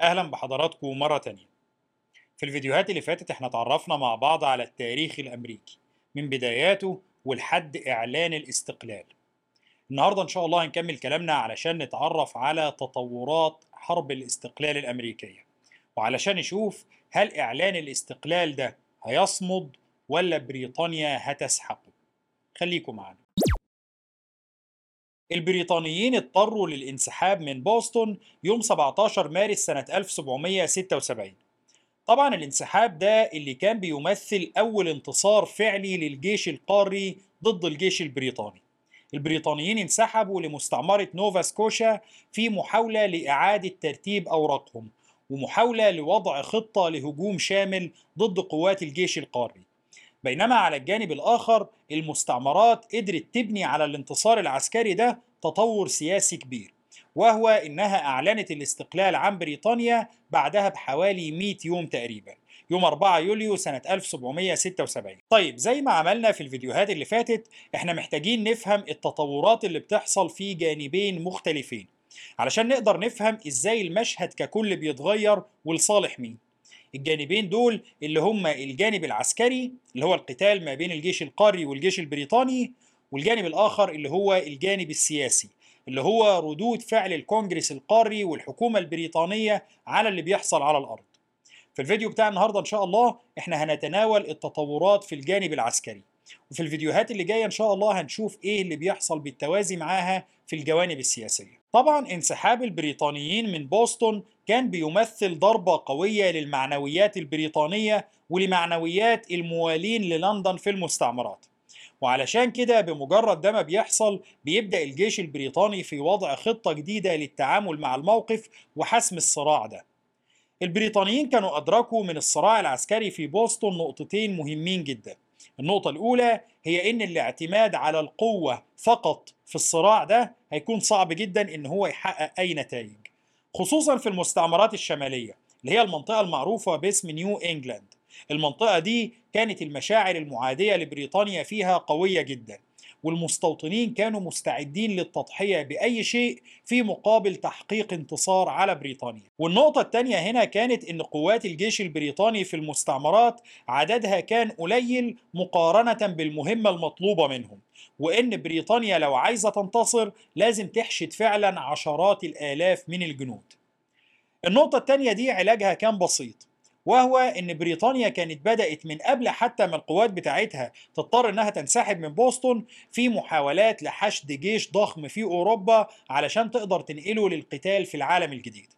أهلا بحضراتكم مرة تانية. في الفيديوهات اللي فاتت إحنا اتعرفنا مع بعض على التاريخ الأمريكي من بداياته ولحد إعلان الاستقلال. النهاردة إن شاء الله هنكمل كلامنا علشان نتعرف على تطورات حرب الاستقلال الأمريكية. وعلشان نشوف هل إعلان الاستقلال ده هيصمد ولا بريطانيا هتسحقه خليكم معانا. البريطانيين اضطروا للانسحاب من بوسطن يوم 17 مارس سنة 1776 طبعا الانسحاب ده اللي كان بيمثل أول انتصار فعلي للجيش القاري ضد الجيش البريطاني. البريطانيين انسحبوا لمستعمرة نوفا سكوشا في محاولة لإعادة ترتيب أوراقهم ومحاولة لوضع خطة لهجوم شامل ضد قوات الجيش القاري. بينما على الجانب الآخر المستعمرات قدرت تبني على الانتصار العسكري ده تطور سياسي كبير وهو إنها أعلنت الاستقلال عن بريطانيا بعدها بحوالي 100 يوم تقريبا يوم 4 يوليو سنة 1776 طيب زي ما عملنا في الفيديوهات اللي فاتت إحنا محتاجين نفهم التطورات اللي بتحصل في جانبين مختلفين علشان نقدر نفهم إزاي المشهد ككل بيتغير ولصالح مين. الجانبين دول اللي هم الجانب العسكري اللي هو القتال ما بين الجيش القاري والجيش البريطاني والجانب الآخر اللي هو الجانب السياسي اللي هو ردود فعل الكونجرس القاري والحكومة البريطانية على اللي بيحصل على الأرض. في الفيديو بتاع النهاردة إن شاء الله إحنا هنتناول التطورات في الجانب العسكري. وفي الفيديوهات اللي جاية إن شاء الله هنشوف إيه اللي بيحصل بالتوازي معاها في الجوانب السياسية. طبعا انسحاب البريطانيين من بوسطن كان بيمثل ضربة قوية للمعنويات البريطانية ولمعنويات الموالين للندن في المستعمرات. وعلشان كده بمجرد ده ما بيحصل بيبدأ الجيش البريطاني في وضع خطة جديدة للتعامل مع الموقف وحسم الصراع ده. البريطانيين كانوا أدركوا من الصراع العسكري في بوسطن نقطتين مهمين جدا. النقطة الأولى هي إن الاعتماد على القوة فقط في الصراع ده هيكون صعب جدا إن هو يحقق أي نتائج خصوصا في المستعمرات الشمالية اللي هي المنطقة المعروفة باسم نيو إنجلاند. المنطقة دي كانت المشاعر المعادية لبريطانيا فيها قوية جدا. والمستوطنين كانوا مستعدين للتضحية بأي شيء في مقابل تحقيق انتصار على بريطانيا. والنقطة الثانية هنا كانت أن قوات الجيش البريطاني في المستعمرات عددها كان قليل مقارنة بالمهمة المطلوبة منهم. وأن بريطانيا لو عايزة تنتصر لازم تحشد فعلا عشرات الآلاف من الجنود. النقطة الثانية دي علاجها كان بسيط. وهو إن بريطانيا كانت بدأت من قبل حتى ما القوات بتاعتها تضطر إنها تنسحب من بوسطن في محاولات لحشد جيش ضخم في أوروبا علشان تقدر تنقله للقتال في العالم الجديد.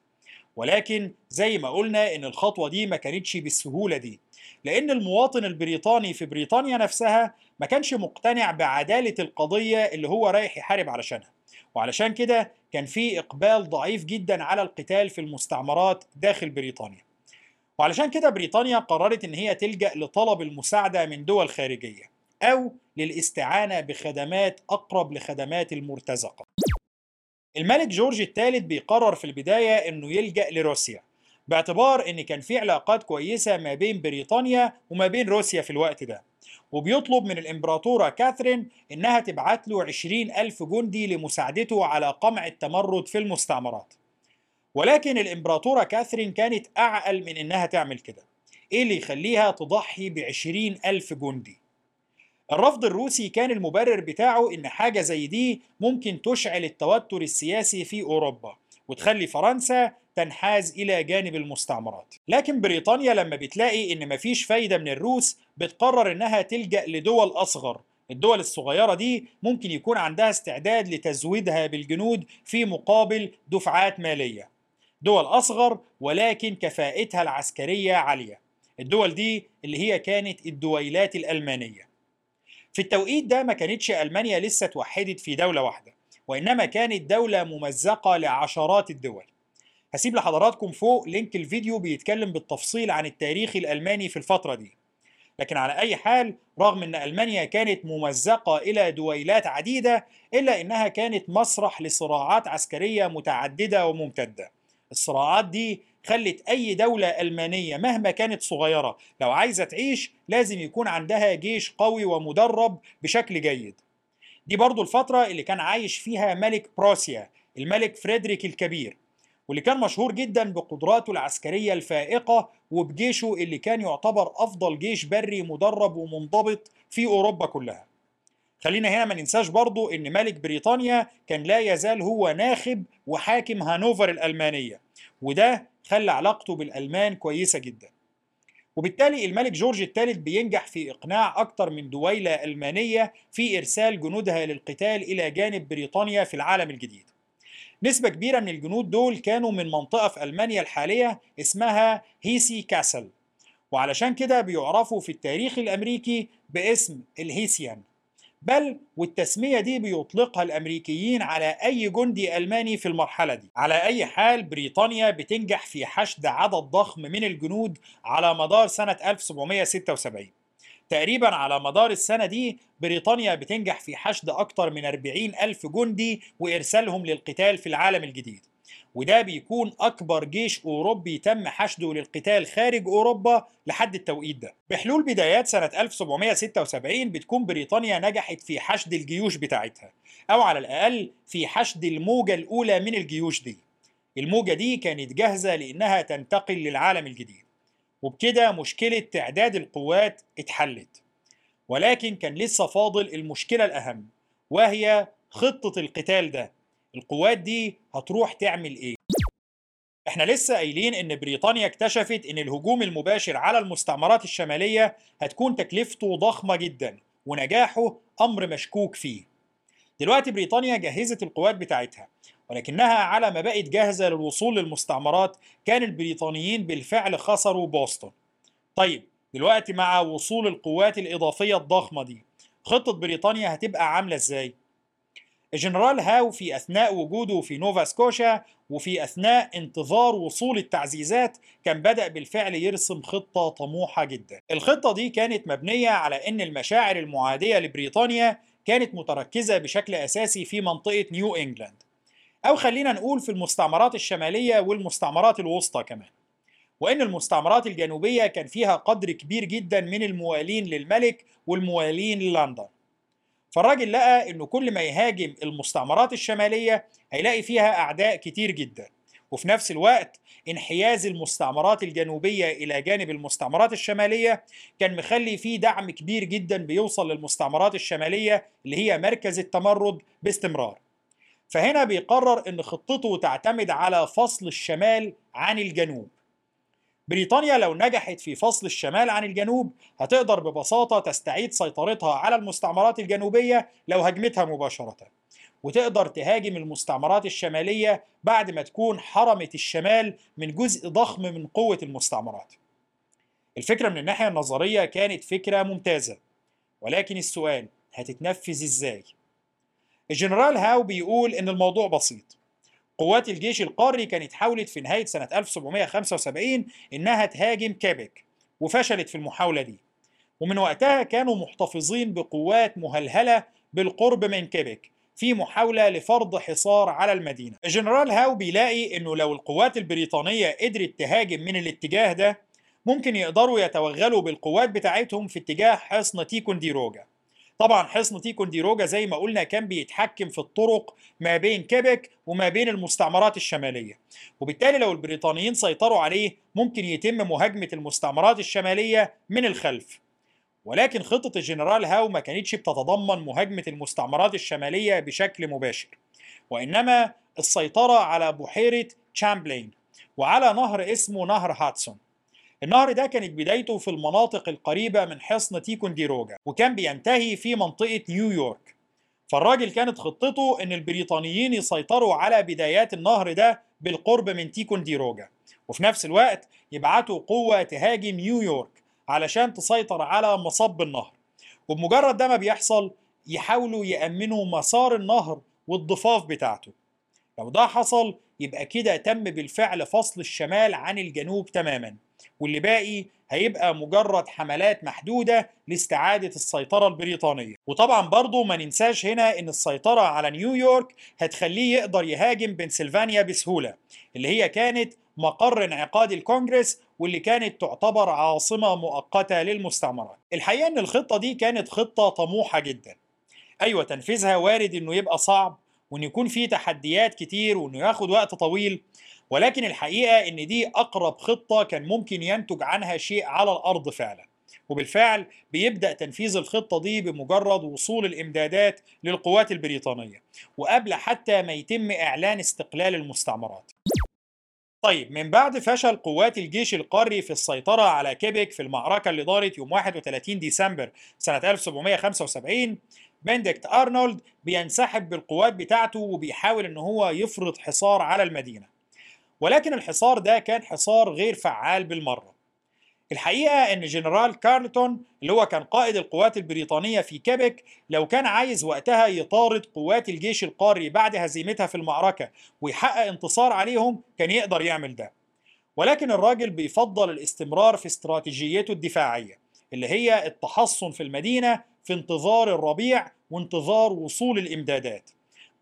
ولكن زي ما قلنا إن الخطوة دي ما كانتش بالسهولة دي لأن المواطن البريطاني في بريطانيا نفسها ما كانش مقتنع بعدالة القضية اللي هو رايح يحارب علشانها. وعلشان كده كان في إقبال ضعيف جدا على القتال في المستعمرات داخل بريطانيا. وعلشان كده بريطانيا قررت إن هي تلجأ لطلب المساعدة من دول خارجية أو للاستعانة بخدمات أقرب لخدمات المرتزقة. الملك جورج الثالث بيقرر في البداية إنه يلجأ لروسيا باعتبار إن كان في علاقات كويسة ما بين بريطانيا وما بين روسيا في الوقت ده. وبيطلب من الإمبراطورة كاثرين إنها تبعت له 20 ألف جندي لمساعدته على قمع التمرد في المستعمرات. ولكن الإمبراطورة كاثرين كانت أعقل من إنها تعمل كده إيه اللي يخليها تضحي بعشرين ألف جندي؟ الرفض الروسي كان المبرر بتاعه إن حاجة زي دي ممكن تشعل التوتر السياسي في أوروبا وتخلي فرنسا تنحاز إلى جانب المستعمرات. لكن بريطانيا لما بتلاقي إن مفيش فايدة من الروس بتقرر إنها تلجأ لدول أصغر. الدول الصغيرة دي ممكن يكون عندها استعداد لتزويدها بالجنود في مقابل دفعات مالية. دول أصغر ولكن كفاءتها العسكرية عالية. الدول دي اللي هي كانت الدويلات الألمانية. في التوقيت ده ما كانتش ألمانيا لسه توحدت في دولة واحدة وإنما كانت دولة ممزقة لعشرات الدول. هسيب لحضراتكم فوق لينك الفيديو بيتكلم بالتفصيل عن التاريخ الألماني في الفترة دي. لكن على أي حال رغم أن ألمانيا كانت ممزقة إلى دويلات عديدة إلا أنها كانت مسرح لصراعات عسكرية متعددة وممتدة. الصراعات دي خلت أي دولة ألمانية مهما كانت صغيرة لو عايزة تعيش لازم يكون عندها جيش قوي ومدرب بشكل جيد. دي برضو الفترة اللي كان عايش فيها ملك بروسيا الملك فريدريك الكبير واللي كان مشهور جدا بقدراته العسكرية الفائقة وبجيشه اللي كان يعتبر أفضل جيش بري مدرب ومنضبط في أوروبا كلها. خلينا هنا ما ننساش برضو إن ملك بريطانيا كان لا يزال هو ناخب وحاكم هانوفر الألمانية وده خلى علاقته بالألمان كويسة جدا. وبالتالي الملك جورج الثالث بينجح في إقناع أكثر من دويلة ألمانية في إرسال جنودها للقتال إلى جانب بريطانيا في العالم الجديد. نسبة كبيرة من الجنود دول كانوا من منطقة في ألمانيا الحالية اسمها هيسي كاسل وعلشان كده بيعرفوا في التاريخ الأمريكي باسم الهيسيان. بل والتسمية دي بيطلقها الأمريكيين على أي جندي ألماني في المرحلة دي. على أي حال بريطانيا بتنجح في حشد عدد ضخم من الجنود على مدار سنة 1776 تقريبا على مدار السنة دي بريطانيا بتنجح في حشد أكثر من 40 ألف جندي وإرسالهم للقتال في العالم الجديد. وده بيكون أكبر جيش أوروبي تم حشده للقتال خارج أوروبا لحد التوقيت ده. بحلول بدايات سنة 1776 بتكون بريطانيا نجحت في حشد الجيوش بتاعتها أو على الأقل في حشد الموجة الأولى من الجيوش دي. الموجة دي كانت جاهزة لأنها تنتقل للعالم الجديد. وبكده مشكلة تعداد القوات اتحلت. ولكن كان لسه فاضل المشكلة الأهم وهي خطة القتال ده. القوات دي هتروح تعمل إيه؟ إحنا لسه قايلين إن بريطانيا اكتشفت إن الهجوم المباشر على المستعمرات الشمالية هتكون تكلفته ضخمة جدا ونجاحه أمر مشكوك فيه. دلوقتي بريطانيا جهزت القوات بتاعتها ولكنها على ما بقت جاهزة للوصول للمستعمرات كان البريطانيين بالفعل خسروا بوسطن. طيب دلوقتي مع وصول القوات الإضافية الضخمة دي خطة بريطانيا هتبقى عاملة إزاي؟ الجنرال هاو في أثناء وجوده في نوفا سكوشا وفي أثناء انتظار وصول التعزيزات كان بدأ بالفعل يرسم خطة طموحة جدا. الخطة دي كانت مبنية على أن المشاعر المعادية لبريطانيا كانت متركزة بشكل أساسي في منطقة نيو إنجلاند. أو خلينا نقول في المستعمرات الشمالية والمستعمرات الوسطى كمان. وأن المستعمرات الجنوبية كان فيها قدر كبير جدا من الموالين للملك والموالين للندن فالراجل لقى إنه كل ما يهاجم المستعمرات الشمالية هيلاقي فيها أعداء كتير جدا. وفي نفس الوقت انحياز المستعمرات الجنوبية إلى جانب المستعمرات الشمالية كان مخلي فيه دعم كبير جدا بيوصل للمستعمرات الشمالية اللي هي مركز التمرد باستمرار. فهنا بيقرر إن خطته تعتمد على فصل الشمال عن الجنوب. بريطانيا لو نجحت في فصل الشمال عن الجنوب هتقدر ببساطة تستعيد سيطرتها على المستعمرات الجنوبية لو هجمتها مباشرة. وتقدر تهاجم المستعمرات الشمالية بعد ما تكون حرمت الشمال من جزء ضخم من قوة المستعمرات. الفكرة من الناحية النظرية كانت فكرة ممتازة. ولكن السؤال هتتنفذ إزاي؟ الجنرال هاو بيقول إن الموضوع بسيط. قوات الجيش القاري كانت حاولت في نهاية سنة 1775 إنها تهاجم كيبك وفشلت في المحاولة دي. ومن وقتها كانوا محتفظين بقوات مهلهلة بالقرب من كيبك في محاولة لفرض حصار على المدينة. الجنرال هاو بيلاقي إنه لو القوات البريطانية قدرت تهاجم من الاتجاه ده ممكن يقدروا يتوغلوا بالقوات بتاعتهم في اتجاه حصن تيكونديروجا طبعا حصن تيكونديروجا زي ما قلنا كان بيتحكم في الطرق ما بين كيبك وما بين المستعمرات الشمالية. وبالتالي لو البريطانيين سيطروا عليه ممكن يتم مهاجمة المستعمرات الشمالية من الخلف. ولكن خطة الجنرال هاو ما كانتش بتتضمن مهاجمة المستعمرات الشمالية بشكل مباشر. وإنما السيطرة على بحيرة تشامبلين وعلى نهر اسمه نهر هادسون. النهر ده كانت بدايته في المناطق القريبة من حصن تيكونديروجا وكان بينتهي في منطقة نيويورك. فالراجل كانت خطته إن البريطانيين يسيطروا على بدايات النهر ده بالقرب من تيكونديروجا وفي نفس الوقت يبعتوا قوة تهاجم نيويورك علشان تسيطر على مصب النهر. وبمجرد ده ما بيحصل يحاولوا يأمنوا مسار النهر والضفاف بتاعته. لو ده حصل يبقى كده تم بالفعل فصل الشمال عن الجنوب تماما. واللي باقي هيبقى مجرد حملات محدودة لاستعادة السيطرة البريطانية. وطبعا برضو ما ننساش هنا إن السيطرة على نيويورك هتخليه يقدر يهاجم بنسلفانيا بسهولة اللي هي كانت مقر انعقاد الكونجرس واللي كانت تعتبر عاصمة مؤقتة للمستعمرات. الحقيقة إن الخطة دي كانت خطة طموحة جدا. أيوه تنفيذها وارد إنه يبقى صعب وإن يكون في تحديات كتير وإنه ياخد وقت طويل. ولكن الحقيقة إن دي أقرب خطة كان ممكن ينتج عنها شيء على الأرض فعلا. وبالفعل بيبدأ تنفيذ الخطة دي بمجرد وصول الإمدادات للقوات البريطانية وقبل حتى ما يتم إعلان استقلال المستعمرات. طيب من بعد فشل قوات الجيش القاري في السيطرة على كيبك في المعركة اللي دارت يوم 31 ديسمبر سنة 1775 بندكت أرنولد بينسحب بالقوات بتاعته وبيحاول إن هو يفرض حصار على المدينة. ولكن الحصار ده كان حصار غير فعال بالمرة. الحقيقة إن جنرال كارلتون اللي هو كان قائد القوات البريطانية في كيبك لو كان عايز وقتها يطارد قوات الجيش القاري بعد هزيمتها في المعركة ويحقق انتصار عليهم كان يقدر يعمل ده. ولكن الراجل بيفضل الاستمرار في استراتيجيته الدفاعية اللي هي التحصن في المدينة في انتظار الربيع وانتظار وصول الإمدادات.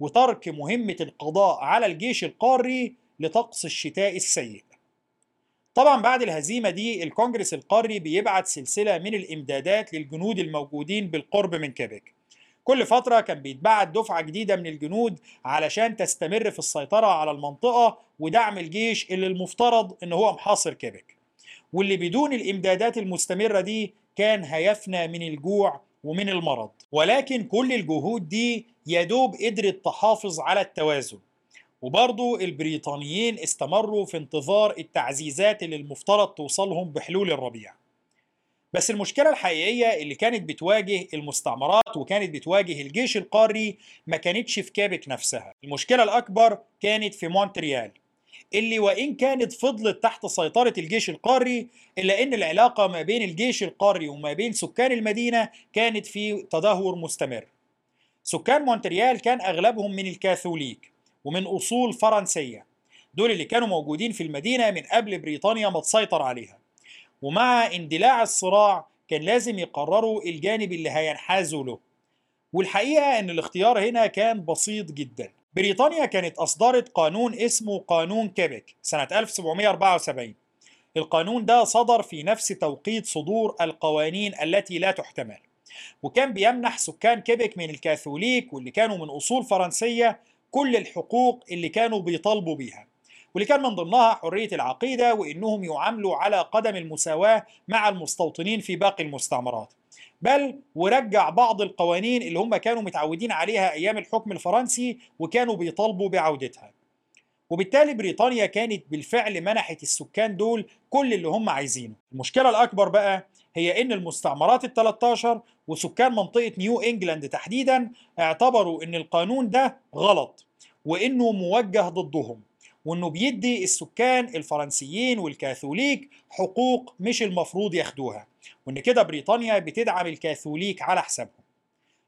وترك مهمة القضاء على الجيش القاري لطقس الشتاء السيء. طبعا بعد الهزيمة دي الكونجرس القاري بيبعت سلسلة من الإمدادات للجنود الموجودين بالقرب من كيبك كل فترة كان بيتبعت دفعة جديدة من الجنود علشان تستمر في السيطرة على المنطقة ودعم الجيش اللي المفترض إن هو محاصر كيبك واللي بدون الإمدادات المستمرة دي كان هيفنى من الجوع ومن المرض. ولكن كل الجهود دي يدوب قدرت تحافظ على التوازن. وبرضو البريطانيين استمروا في انتظار التعزيزات اللي المفترض توصلهم بحلول الربيع. بس المشكلة الحقيقية اللي كانت بتواجه المستعمرات وكانت بتواجه الجيش القاري ما كانتش في كيبك نفسها. المشكلة الأكبر كانت في مونتريال اللي وإن كانت فضلت تحت سيطرة الجيش القاري إلا أن العلاقة ما بين الجيش القاري وما بين سكان المدينة كانت في تدهور مستمر. سكان مونتريال كان أغلبهم من الكاثوليك. ومن أصول فرنسية. دول اللي كانوا موجودين في المدينة من قبل بريطانيا ما تسيطر عليها. ومع اندلاع الصراع كان لازم يقرروا الجانب اللي هينحازوا له. والحقيقة أن الاختيار هنا كان بسيط جدا. بريطانيا كانت أصدرت قانون اسمه قانون كيبك سنة 1774 القانون ده صدر في نفس توقيت صدور القوانين التي لا تحتمل. وكان بيمنح سكان كيبك من الكاثوليك واللي كانوا من أصول فرنسية كل الحقوق اللي كانوا بيطالبوا بيها. واللي كان من ضمنها حرية العقيدة وإنهم يعاملوا على قدم المساواة مع المستوطنين في باقي المستعمرات. بل ورجع بعض القوانين اللي هم كانوا متعودين عليها أيام الحكم الفرنسي وكانوا بيطالبوا بعودتها. وبالتالي بريطانيا كانت بالفعل منحت السكان دول كل اللي هم عايزينه. المشكلة الأكبر بقى هي إن المستعمرات ال 13 وسكان منطقة نيو إنجلاند تحديدا اعتبروا إن القانون ده غلط. وإنه موجه ضدهم وإنه بيدي السكان الفرنسيين والكاثوليك حقوق مش المفروض ياخدوها وإن كده بريطانيا بتدعم الكاثوليك على حسابهم.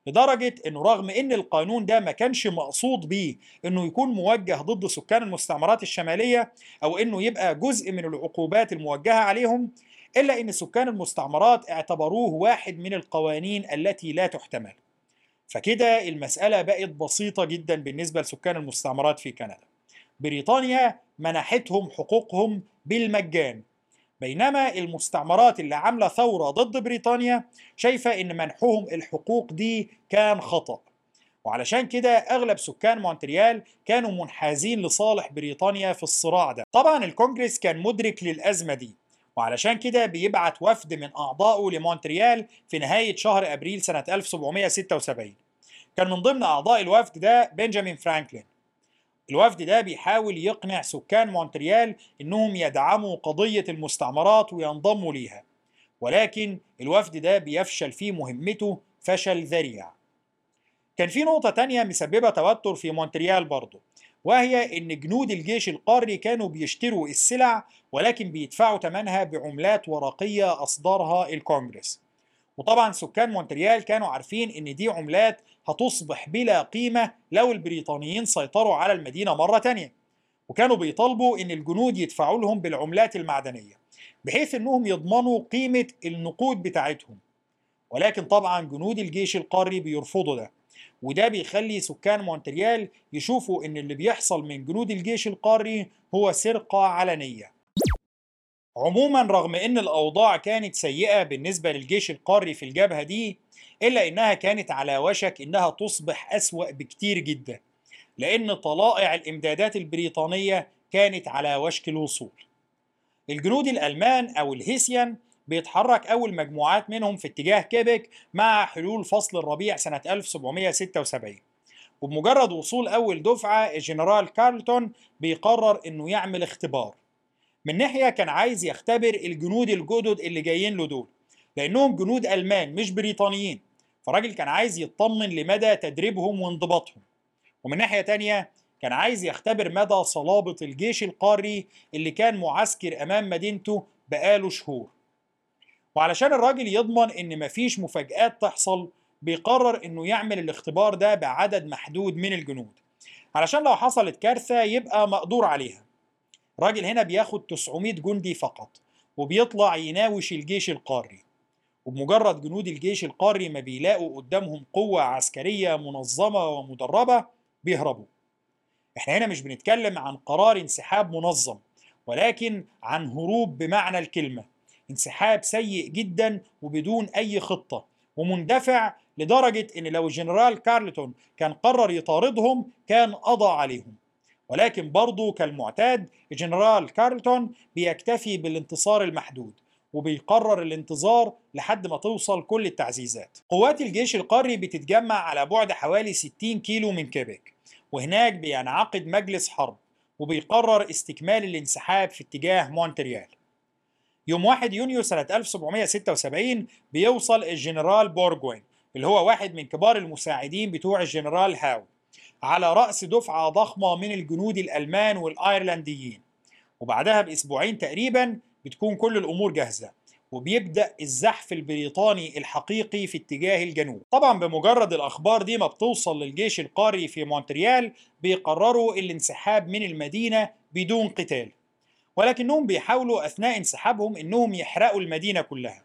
لدرجة إنه رغم إن القانون ده ما كانش مقصود بيه إنه يكون موجه ضد سكان المستعمرات الشمالية أو إنه يبقى جزء من العقوبات الموجهة عليهم إلا أن سكان المستعمرات اعتبروه واحد من القوانين التي لا تحتمل. فكده المسألة بقت بسيطة جدا بالنسبة لسكان المستعمرات في كندا. بريطانيا منحتهم حقوقهم بالمجان بينما المستعمرات اللي عاملة ثورة ضد بريطانيا شايفة إن منحهم الحقوق دي كان خطأ. وعلشان كده أغلب سكان مونتريال كانوا منحازين لصالح بريطانيا في الصراع ده. طبعا الكونجرس كان مدرك للأزمة دي. وعلشان كده بيبعت وفد من أعضائه لمونتريال في نهاية شهر أبريل سنة 1776 كان من ضمن أعضاء الوفد ده بنجامين فرانكلين. الوفد ده بيحاول يقنع سكان مونتريال إنهم يدعموا قضية المستعمرات وينضموا ليها ولكن الوفد ده بيفشل في مهمته فشل ذريع. كان في نقطة تانية مسببة توتر في مونتريال برضه. وهي إن جنود الجيش القاري كانوا بيشتروا السلع ولكن بيدفعوا ثمنها بعملات ورقية اصدرها الكونجرس وطبعا سكان مونتريال كانوا عارفين إن دي عملات هتصبح بلا قيمة لو البريطانيين سيطروا على المدينة مرة تانية. وكانوا بيطالبوا إن الجنود يدفعوا لهم بالعملات المعدنية بحيث إنهم يضمنوا قيمة النقود بتاعتهم. ولكن طبعا جنود الجيش القاري بيرفضوا ده. وده بيخلي سكان مونتريال يشوفوا إن اللي بيحصل من جنود الجيش القاري هو سرقة علنية. عموما رغم إن الأوضاع كانت سيئة بالنسبة للجيش القاري في الجبهة دي إلا إنها كانت على وشك إنها تصبح أسوأ بكتير جدا لأن طلائع الإمدادات البريطانية كانت على وشك الوصول. الجنود الألمان أو الهيسيان بيتحرك أول مجموعات منهم في اتجاه كيبك مع حلول فصل الربيع سنة 1776 وبمجرد وصول أول دفعة الجنرال كارلتون بيقرر إنه يعمل اختبار. من ناحية كان عايز يختبر الجنود الجدد اللي جايين له دول لأنهم جنود ألمان مش بريطانيين. فراجل كان عايز يطمن لمدى تدريبهم وانضباطهم. ومن ناحية تانية كان عايز يختبر مدى صلابة الجيش القاري اللي كان معسكر أمام مدينته بقاله شهور. وعلشان الراجل يضمن إن مفيش مفاجآت تحصل بيقرر إنه يعمل الاختبار ده بعدد محدود من الجنود. علشان لو حصلت كارثة يبقى مقدور عليها. الراجل هنا بياخد 900 جندي فقط وبيطلع يناوش الجيش القاري. وبمجرد جنود الجيش القاري ما بيلاقوا قدامهم قوة عسكرية منظمة ومدربة بيهربوا. إحنا هنا مش بنتكلم عن قرار انسحاب منظم ولكن عن هروب بمعنى الكلمة. انسحاب سيء جدا وبدون أي خطة ومندفع لدرجة إن لو الجنرال كارلتون كان قرر يطاردهم كان قضى عليهم. ولكن برضه كالمعتاد الجنرال كارلتون بيكتفي بالانتصار المحدود وبيقرر الانتظار لحد ما توصل كل التعزيزات. قوات الجيش القاري بتتجمع على بعد حوالي 60 كيلو من كيبك وهناك بينعقد مجلس حرب وبيقرر استكمال الانسحاب في اتجاه مونتريال. يوم 1 يونيو سنة 1776 بيوصل الجنرال بورجوين اللي هو واحد من كبار المساعدين بتوع الجنرال هاو على رأس دفعة ضخمة من الجنود الألمان والأيرلنديين. وبعدها بأسبوعين تقريبا بتكون كل الأمور جاهزة وبيبدأ الزحف البريطاني الحقيقي في اتجاه الجنوب. طبعا بمجرد الأخبار دي ما بتوصل للجيش القاري في مونتريال بيقرروا الانسحاب من المدينة بدون قتال. ولكنهم بيحاولوا أثناء انسحابهم إنهم يحرقوا المدينة كلها.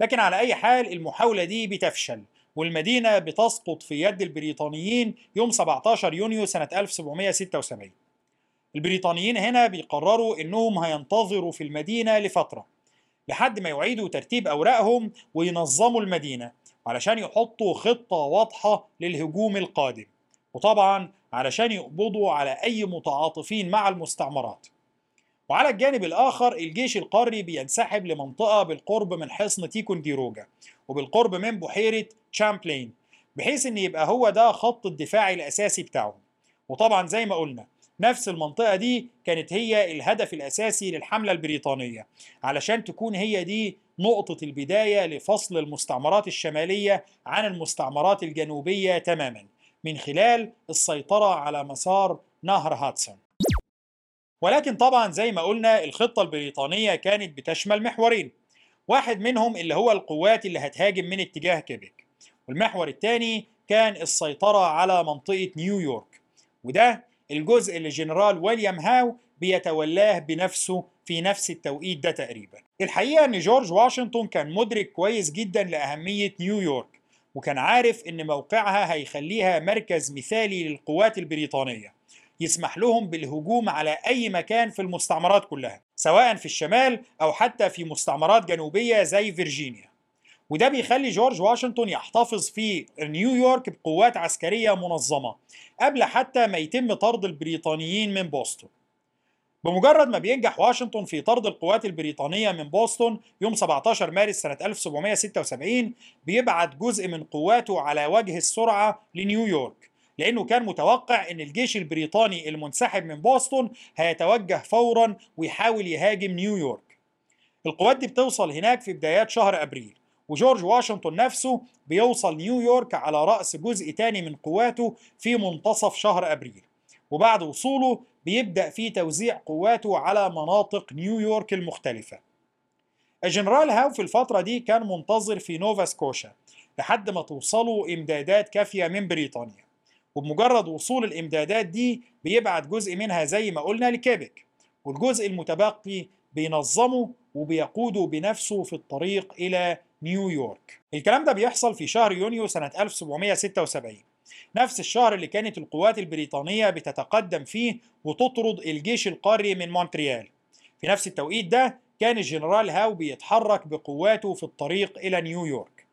لكن على أي حال المحاولة دي بتفشل والمدينة بتسقط في يد البريطانيين يوم 17 يونيو سنة 1776 البريطانيين هنا بيقرروا إنهم هينتظروا في المدينة لفترة لحد ما يعيدوا ترتيب أوراقهم وينظموا المدينة علشان يحطوا خطة واضحة للهجوم القادم وطبعا علشان يقبضوا على أي متعاطفين مع المستعمرات. وعلى الجانب الآخر الجيش القاري بينسحب لمنطقة بالقرب من حصن تيكونديروجا وبالقرب من بحيرة تشامبلين بحيث إن يبقى هو ده خط الدفاع الأساسي بتاعهم. وطبعا زي ما قلنا نفس المنطقة دي كانت هي الهدف الأساسي للحملة البريطانية علشان تكون هي دي نقطة البداية لفصل المستعمرات الشمالية عن المستعمرات الجنوبية تماما من خلال السيطرة على مسار نهر هاتسون. ولكن طبعا زي ما قلنا الخطة البريطانية كانت بتشمل محورين. واحد منهم اللي هو القوات اللي هتهاجم من اتجاه كيبك والمحور الثاني كان السيطرة على منطقة نيويورك وده الجزء اللي جنرال ويليام هاو بيتولاه بنفسه في نفس التوقيت ده تقريبا. الحقيقة إن جورج واشنطن كان مدرك كويس جدا لأهمية نيويورك وكان عارف إن موقعها هيخليها مركز مثالي للقوات البريطانية. يسمح لهم بالهجوم على أي مكان في المستعمرات كلها سواء في الشمال أو حتى في مستعمرات جنوبية زي فيرجينيا. وده بيخلي جورج واشنطن يحتفظ في نيويورك بقوات عسكرية منظمة قبل حتى ما يتم طرد البريطانيين من بوسطن. بمجرد ما بينجح واشنطن في طرد القوات البريطانية من بوسطن يوم 17 مارس سنة 1776 بيبعت جزء من قواته على وجه السرعة لنيويورك لأنه كان متوقع أن الجيش البريطاني المنسحب من بوسطن هيتوجه فورا ويحاول يهاجم نيويورك. القوات دي بتوصل هناك في بدايات شهر أبريل وجورج واشنطن نفسه بيوصل نيويورك على رأس جزء تاني من قواته في منتصف شهر أبريل وبعد وصوله بيبدأ في توزيع قواته على مناطق نيويورك المختلفة. الجنرال هاو في الفترة دي كان منتظر في نوفا سكوشا لحد ما توصله إمدادات كافية من بريطانيا. وبمجرد وصول الإمدادات دي بيبعت جزء منها زي ما قلنا لكيبك والجزء المتبقي بينظمه وبيقوده بنفسه في الطريق إلى نيويورك الكلام ده بيحصل في شهر يونيو سنة 1776 نفس الشهر اللي كانت القوات البريطانية بتتقدم فيه وتطرد الجيش القاري من مونتريال. في نفس التوقيت ده كان الجنرال هاو بيتحرك بقواته في الطريق إلى نيويورك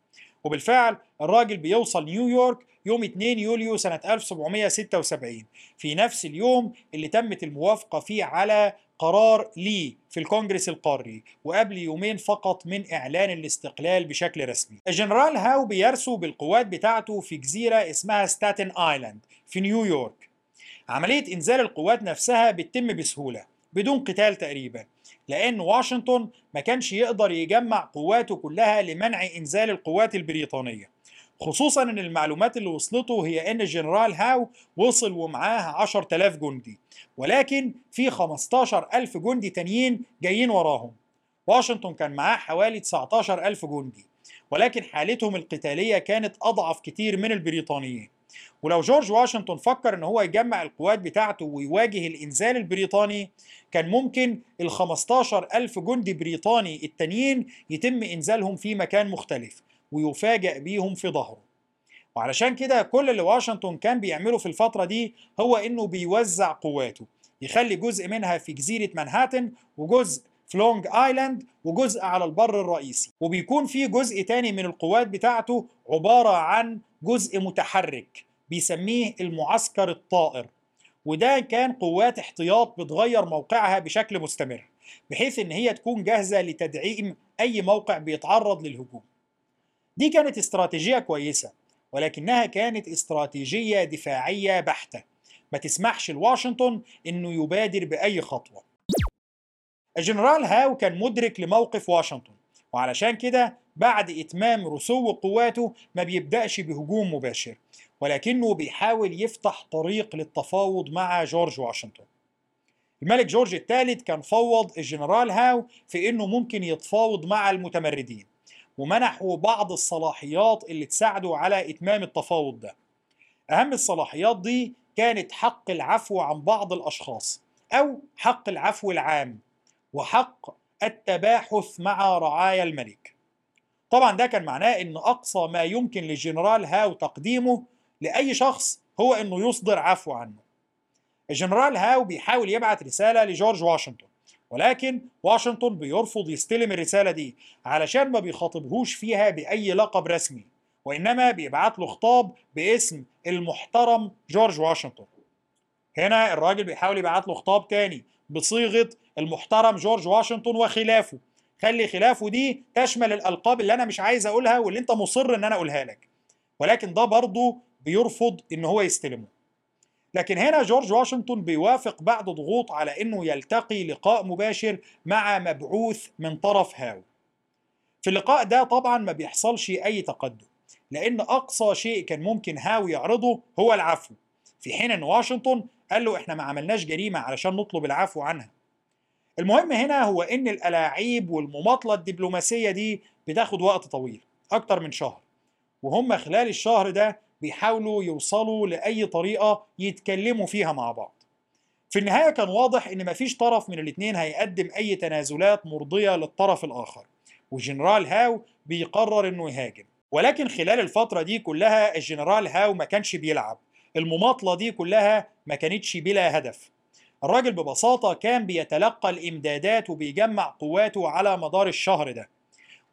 وبالفعل الراجل بيوصل نيويورك يوم 2 يوليو سنة 1776 في نفس اليوم اللي تمت الموافقة فيه على قرار لي في الكونجرس القاري وقبل يومين فقط من إعلان الاستقلال بشكل رسمي. الجنرال هاو بيرسو بالقوات بتاعته في جزيرة اسمها ستاتن آيلاند في نيويورك. عملية إنزال القوات نفسها بتتم بسهولة بدون قتال تقريبا لأن واشنطن ما كانش يقدر يجمع قواته كلها لمنع إنزال القوات البريطانية. خصوصا إن المعلومات اللي وصلته هي إن الجنرال هاو وصل ومعاه 10000 جندي ولكن في 15000 جندي تانيين جايين وراهم. واشنطن كان معاه حوالي 19000 جندي ولكن حالتهم القتالية كانت أضعف كتير من البريطانيين. ولو جورج واشنطن فكر إن هو يجمع القوات بتاعته ويواجه الإنزال البريطاني كان ممكن ال 15 ألف جندي بريطاني التانيين يتم إنزالهم في مكان مختلف. ويفاجأ بيهم في ظهره. وعلشان كده كل اللي واشنطن كان بيعمله في الفترة دي هو إنه بيوزع قواته يخلي جزء منها في جزيرة مانهاتن وجزء في لونج آيلاند وجزء على البر الرئيسي. وبيكون في جزء تاني من القوات بتاعته عبارة عن جزء متحرك بيسميه المعسكر الطائر. وده كان قوات احتياط بتغير موقعها بشكل مستمر بحيث إن هي تكون جاهزة لتدعيم أي موقع بيتعرض للهجوم. دي كانت استراتيجية كويسة ولكنها كانت استراتيجية دفاعية بحتة. ما تسمحش لواشنطن إنه يبادر بأي خطوة. الجنرال هاو كان مدرك لموقف واشنطن وعلشان كده بعد إتمام رسو قواته ما بيبدأش بهجوم مباشر ولكنه بيحاول يفتح طريق للتفاوض مع جورج واشنطن. الملك جورج الثالث كان فوض الجنرال هاو في إنه ممكن يتفاوض مع المتمردين. ومنحه بعض الصلاحيات اللي تساعده على إتمام التفاوض ده. أهم الصلاحيات دي كانت حق العفو عن بعض الأشخاص أو حق العفو العام وحق التباحث مع رعايا الملك. طبعا ده كان معناه إن أقصى ما يمكن للجنرال هاو تقديمه لأي شخص هو إنه يصدر عفو عنه. الجنرال هاو بيحاول يبعت رسالة لجورج واشنطن. ولكن واشنطن بيرفض يستلم الرسالة دي علشان ما بيخاطبهوش فيها بأي لقب رسمي وإنما بيبعت له خطاب باسم المحترم جورج واشنطن. هنا الراجل بيحاول يبعت له خطاب تاني بصيغة المحترم جورج واشنطن وخلافه. خلي خلافه دي تشمل الألقاب اللي أنا مش عايز أقولها واللي أنت مصر إن أنا أقولها لك. ولكن ده برضه بيرفض إن هو يستلمه. لكن هنا جورج واشنطن بيوافق بعد ضغوط على إنه يلتقي لقاء مباشر مع مبعوث من طرف هاو. في اللقاء ده طبعا ما بيحصلش أي تقدم لأن أقصى شيء كان ممكن هاو يعرضه هو العفو. في حين إن واشنطن قال له إحنا ما عملناش جريمة علشان نطلب العفو عنها. المهم هنا هو إن الألاعيب والمماطلة الدبلوماسية دي بتاخد وقت طويل أكتر من شهر. وهم خلال الشهر ده بيحاولوا يوصلوا لأي طريقة يتكلموا فيها مع بعض. في النهاية كان واضح إن مفيش طرف من الاتنين هيقدم أي تنازلات مرضية للطرف الآخر والجنرال هاو بيقرر إنه يهاجم. ولكن خلال الفترة دي كلها الجنرال هاو ما كانش بيلعب. المماطلة دي كلها ما كانتش بلا هدف. الراجل ببساطة كان بيتلقى الإمدادات وبيجمع قواته على مدار الشهر ده.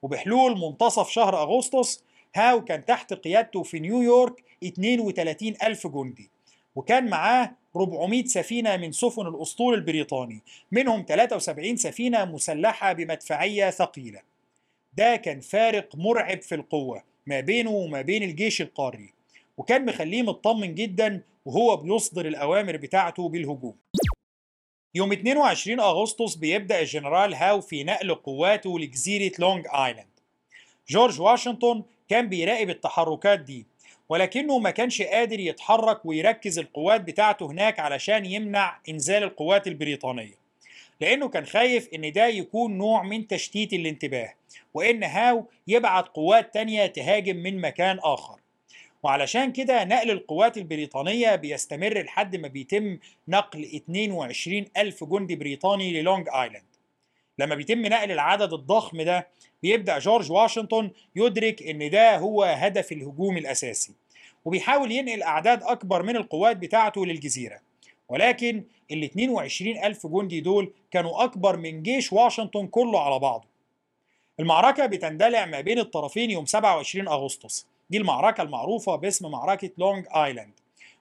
وبحلول منتصف شهر أغسطس هاو كان تحت قيادته في نيويورك 32 ألف جندي وكان معاه 400 سفينة من سفن الأسطول البريطاني منهم 73 سفينة مسلحة بمدفعية ثقيلة. ده كان فارق مرعب في القوة ما بينه وما بين الجيش القاري وكان مخليه مطمن جدا وهو بيصدر الأوامر بتاعته بالهجوم. يوم 22 أغسطس بيبدأ الجنرال هاو في نقل قواته لجزيرة لونج آيلاند. جورج واشنطن كان بيراقب التحركات دي ولكنه ما كانش قادر يتحرك ويركز القوات بتاعته هناك علشان يمنع إنزال القوات البريطانية. لأنه كان خايف إن ده يكون نوع من تشتيت الانتباه وإن هاو يبعت قوات تانية تهاجم من مكان آخر. وعلشان كده نقل القوات البريطانية بيستمر لحد ما بيتم نقل 22 ألف جندي بريطاني للونج آيلاند. لما بيتم نقل العدد الضخم ده بيبدأ جورج واشنطن يدرك إن ده هو هدف الهجوم الأساسي وبيحاول ينقل أعداد أكبر من القوات بتاعته للجزيرة. ولكن ال 22 ألف جندي دول كانوا أكبر من جيش واشنطن كله على بعضه. المعركة بتندلع ما بين الطرفين يوم 27 أغسطس. دي المعركة المعروفة باسم معركة لونج آيلاند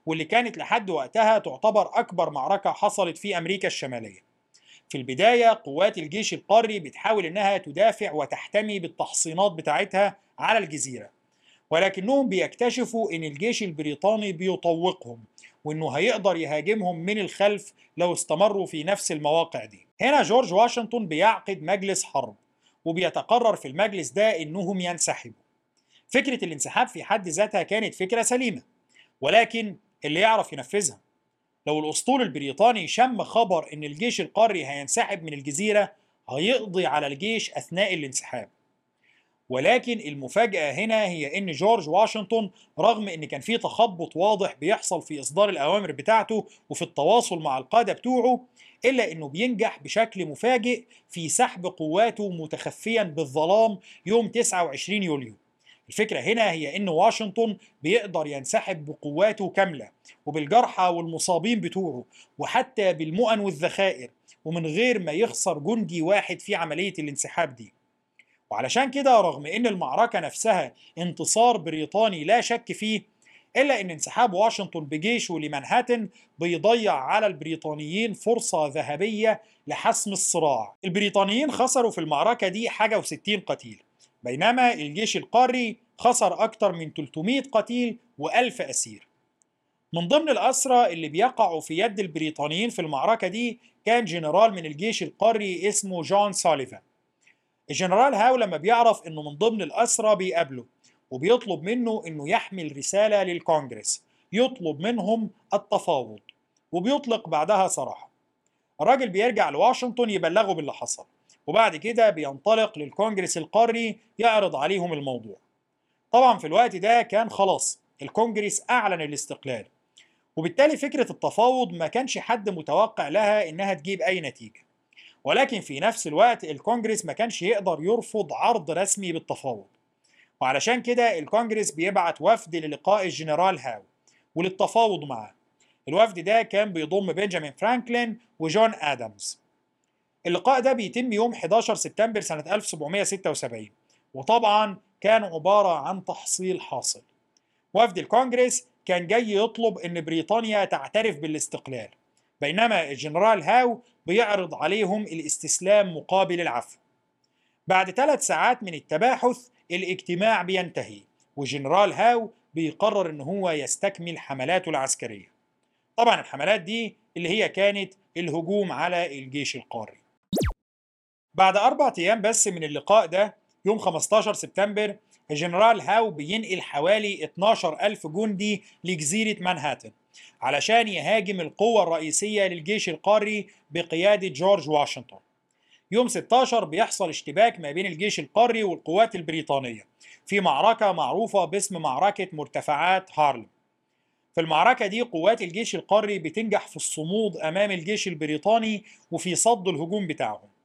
واللي كانت لحد وقتها تعتبر أكبر معركة حصلت في أمريكا الشمالية. في البداية قوات الجيش القاري بتحاول إنها تدافع وتحتمي بالتحصينات بتاعتها على الجزيرة. ولكنهم بيكتشفوا إن الجيش البريطاني بيطوقهم وإنه هيقدر يهاجمهم من الخلف لو استمروا في نفس المواقع دي. هنا جورج واشنطن بيعقد مجلس حرب وبيتقرر في المجلس ده إنهم ينسحبوا. فكرة الانسحاب في حد ذاتها كانت فكرة سليمة ولكن اللي يعرف ينفذها. لو الأسطول البريطاني شم خبر إن الجيش القاري هينسحب من الجزيرة هيقضي على الجيش أثناء الانسحاب. ولكن المفاجأة هنا هي إن جورج واشنطن رغم إن كان في تخبط واضح بيحصل في إصدار الأوامر بتاعته وفي التواصل مع القادة بتوعه إلا إنه بينجح بشكل مفاجئ في سحب قواته متخفيا بالظلام يوم 29 يوليو. الفكرة هنا هي إن واشنطن بيقدر ينسحب بقواته كاملة وبالجرحى والمصابين بتوعه وحتى بالمؤن والذخائر ومن غير ما يخسر جندي واحد في عملية الانسحاب دي. وعلشان كده رغم إن المعركة نفسها انتصار بريطاني لا شك فيه إلا إن انسحاب واشنطن بجيشه لمنهاتن بيضيع على البريطانيين فرصة ذهبية لحسم الصراع. البريطانيين خسروا في المعركة دي حاجة وستين قتيل. بينما الجيش القاري خسر أكثر من 300 قتيل و1000 أسير. من ضمن الأسرى اللي بيقعوا في يد البريطانيين في المعركة دي كان جنرال من الجيش القاري اسمه جون سوليفان الجنرال هاو لما بيعرف إنه من ضمن الأسرى بيقابله وبيطلب منه إنه يحمل رسالة للكونجرس يطلب منهم التفاوض وبيطلق بعدها سراحه. الراجل بيرجع لواشنطن يبلغه باللي حصل. وبعد كده بينطلق للكونجرس القاري يعرض عليهم الموضوع. طبعا في الوقت ده كان خلاص الكونجرس أعلن الاستقلال وبالتالي فكرة التفاوض ما كانش حد متوقع لها إنها تجيب أي نتيجة. ولكن في نفس الوقت الكونجرس ما كانش يقدر يرفض عرض رسمي بالتفاوض. وعلشان كده الكونجرس بيبعت وفد للقاء الجنرال هاو وللتفاوض معاه. الوفد ده كان بيضم بنجامين فرانكلين وجون آدمز اللقاء ده بيتم يوم 11 سبتمبر سنة 1776 وطبعا كان عبارة عن تحصيل حاصل. وفد الكونجرس كان جاي يطلب إن بريطانيا تعترف بالاستقلال بينما الجنرال هاو بيعرض عليهم الاستسلام مقابل العفو. بعد ثلاث ساعات من التباحث الاجتماع بينتهي وجنرال هاو بيقرر إن هو يستكمل حملاته العسكرية. طبعا الحملات دي اللي هي كانت الهجوم على الجيش القاري. بعد أربع أيام بس من اللقاء ده يوم 15 سبتمبر الجنرال هاو بينقل حوالي 12 ألف جندي لجزيرة مانهاتن علشان يهاجم القوة الرئيسية للجيش القاري بقيادة جورج واشنطن. يوم 16 بيحصل اشتباك ما بين الجيش القاري والقوات البريطانية في معركة معروفة باسم معركة مرتفعات هارلم. في المعركة دي قوات الجيش القاري بتنجح في الصمود أمام الجيش البريطاني وفي صد الهجوم بتاعهم.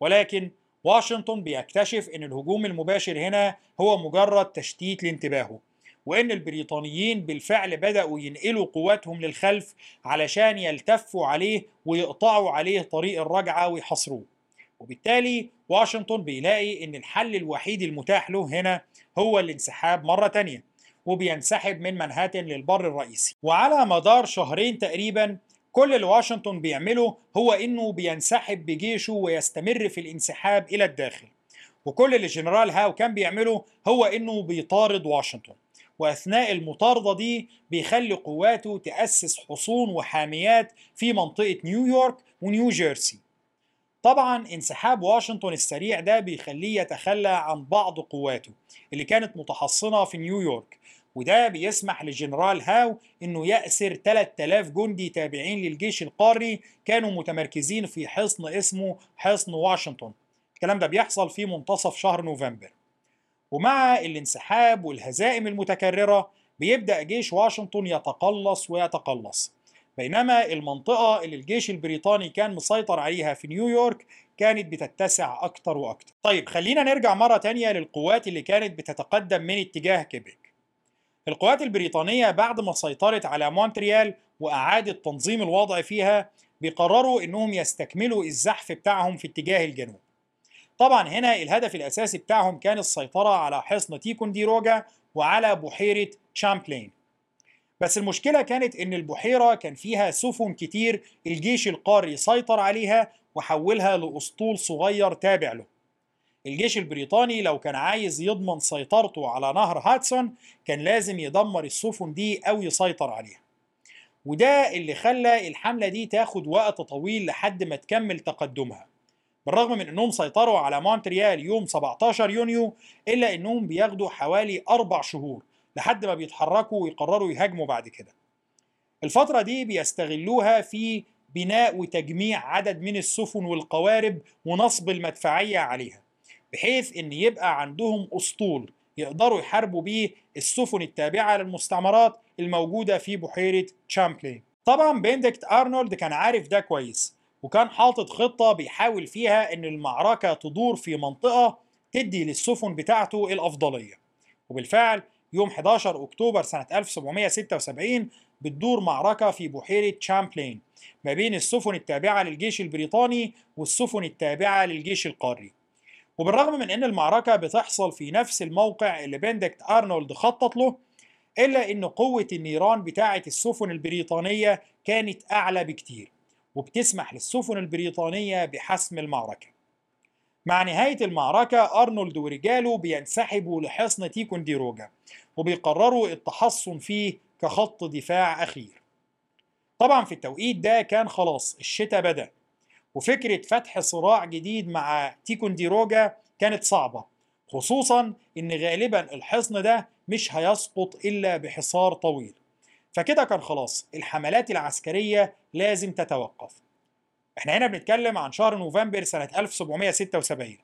ولكن واشنطن بيكتشف إن الهجوم المباشر هنا هو مجرد تشتيت لانتباهه وإن البريطانيين بالفعل بدأوا ينقلوا قواتهم للخلف علشان يلتفوا عليه ويقطعوا عليه طريق الرجعة ويحاصروه. وبالتالي واشنطن بيلاقي إن الحل الوحيد المتاح له هنا هو الانسحاب مرة تانية وبينسحب من منهاتن للبر الرئيسي. وعلى مدار شهرين تقريبا كل اللي واشنطن بيعمله هو إنه بينسحب بجيشه ويستمر في الانسحاب إلى الداخل. وكل اللي جنرال هاو كان بيعمله هو إنه بيطارد واشنطن. وأثناء المطاردة دي بيخلي قواته تأسس حصون وحاميات في منطقة نيويورك ونيو جيرسي. طبعا انسحاب واشنطن السريع ده بيخليه يتخلى عن بعض قواته اللي كانت متحصنة في نيويورك وده بيسمح لجنرال هاو إنه يأسر 3000 جندي تابعين للجيش القاري كانوا متمركزين في حصن اسمه حصن واشنطن. الكلام ده بيحصل في منتصف شهر نوفمبر. ومع الانسحاب والهزائم المتكررة بيبدأ جيش واشنطن يتقلص ويتقلص. بينما المنطقة اللي الجيش البريطاني كان مسيطر عليها في نيويورك كانت بتتسع أكتر وأكتر. طيب خلينا نرجع مرة تانية للقوات اللي كانت بتتقدم من اتجاه كيبك القوات البريطانية بعد ما سيطرت على مونتريال وأعادت تنظيم الوضع فيها بيقرروا إنهم يستكملوا الزحف بتاعهم في اتجاه الجنوب. طبعا هنا الهدف الأساسي بتاعهم كان السيطرة على حصن تيكونديروجا وعلى بحيرة شامبلين بس المشكلة كانت إن البحيرة كان فيها سفن كتير الجيش القاري سيطر عليها وحولها لأسطول صغير تابع له. الجيش البريطاني لو كان عايز يضمن سيطرته على نهر هدسون كان لازم يدمر السفن دي أو يسيطر عليها. وده اللي خلى الحملة دي تاخد وقت طويل لحد ما تكمل تقدمها. بالرغم من إنهم سيطروا على مونتريال يوم 17 يونيو إلا إنهم بياخدوا حوالي أربع شهور لحد ما بيتحركوا ويقرروا يهاجموا بعد كده. الفترة دي بيستغلوها في بناء وتجميع عدد من السفن والقوارب ونصب المدفعية عليها. بحيث إن يبقى عندهم أسطول يقدروا يحاربوا بيه السفن التابعة للمستعمرات الموجودة في بحيرة تشامبلين طبعا بندكت أرنولد كان عارف ده كويس وكان حاطط خطة بيحاول فيها إن المعركة تدور في منطقة تدي للسفن بتاعته الأفضلية. وبالفعل يوم 11 أكتوبر سنة 1776 بتدور معركة في بحيرة تشامبلين ما بين السفن التابعة للجيش البريطاني والسفن التابعة للجيش القاري. وبالرغم من إن المعركة بتحصل في نفس الموقع اللي بندكت أرنولد خطط له إلا إن قوة النيران بتاعة السفن البريطانية كانت أعلى بكتير وبتسمح للسفن البريطانية بحسم المعركة. مع نهاية المعركة أرنولد ورجاله بينسحبوا لحصن تيكونديروجا وبيقرروا التحصن فيه كخط دفاع أخير. طبعا في التوقيت ده كان خلاص الشتاء بدأ. وفكرة فتح صراع جديد مع تيكونديروجا كانت صعبة خصوصا إن غالبا الحصن ده مش هيسقط إلا بحصار طويل. فكده كان خلاص الحملات العسكرية لازم تتوقف. إحنا هنا بنتكلم عن شهر نوفمبر سنة 1776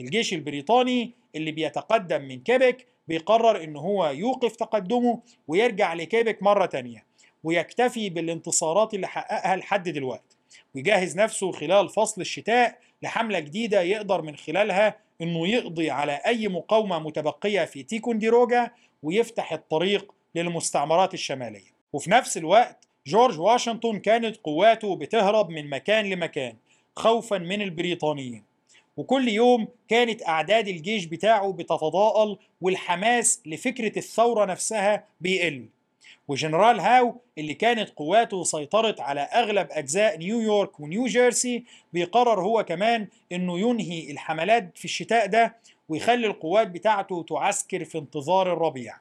الجيش البريطاني اللي بيتقدم من كيبك بيقرر إن هو يوقف تقدمه ويرجع لكيبك مرة تانية ويكتفي بالانتصارات اللي حققها لحد دلوقتي. ويجهز نفسه خلال فصل الشتاء لحملة جديدة يقدر من خلالها إنه يقضي على أي مقاومة متبقية في تيكونديروجا ويفتح الطريق للمستعمرات الشمالية. وفي نفس الوقت جورج واشنطن كانت قواته بتهرب من مكان لمكان خوفا من البريطانيين. وكل يوم كانت أعداد الجيش بتاعه بتتضاءل والحماس لفكرة الثورة نفسها بيقل. وجنرال هاو اللي كانت قواته سيطرت على أغلب أجزاء نيويورك ونيو جيرسي بيقرر هو كمان إنه ينهي الحملات في الشتاء ده ويخلي القوات بتاعته تعسكر في انتظار الربيع.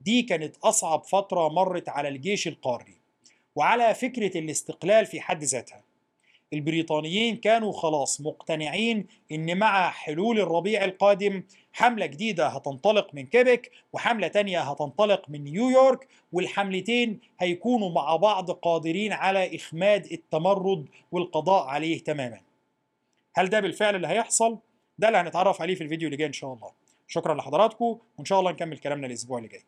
دي كانت أصعب فترة مرت على الجيش القاري. وعلى فكرة الاستقلال في حد ذاتها. البريطانيين كانوا خلاص مقتنعين إن مع حلول الربيع القادم حملة جديدة هتنطلق من كيبك وحملة تانية هتنطلق من نيويورك والحملتين هيكونوا مع بعض قادرين على إخماد التمرد والقضاء عليه تماما. هل ده بالفعل اللي هيحصل؟ ده اللي هنتعرف عليه في الفيديو اللي جاي إن شاء الله. شكرا لحضراتكم وإن شاء الله نكمل كلامنا الأسبوع اللي جاي.